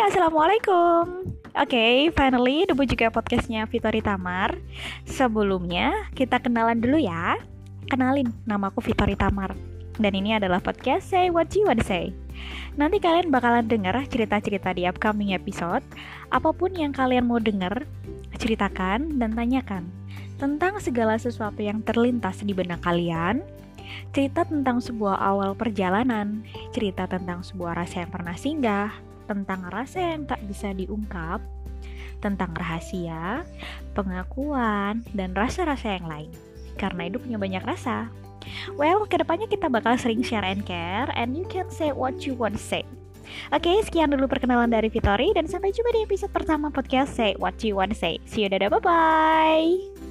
assalamualaikum. Oke, okay, finally debu juga podcastnya Vitori Tamar. Sebelumnya kita kenalan dulu ya. Kenalin, namaku Vitori Tamar. Dan ini adalah podcast Say What You Want Say. Nanti kalian bakalan denger cerita-cerita di upcoming episode. Apa pun yang kalian mau denger, ceritakan dan tanyakan tentang segala sesuatu yang terlintas di benak kalian cerita tentang sebuah awal perjalanan, cerita tentang sebuah rasa yang pernah singgah, tentang rasa yang tak bisa diungkap, tentang rahasia, pengakuan, dan rasa-rasa yang lain. Karena hidup punya banyak rasa. Well, ke depannya kita bakal sering share and care, and you can say what you want to say. Oke, okay, sekian dulu perkenalan dari Vitori, dan sampai jumpa di episode pertama podcast Say What You Want to Say. See you, dadah, bye-bye!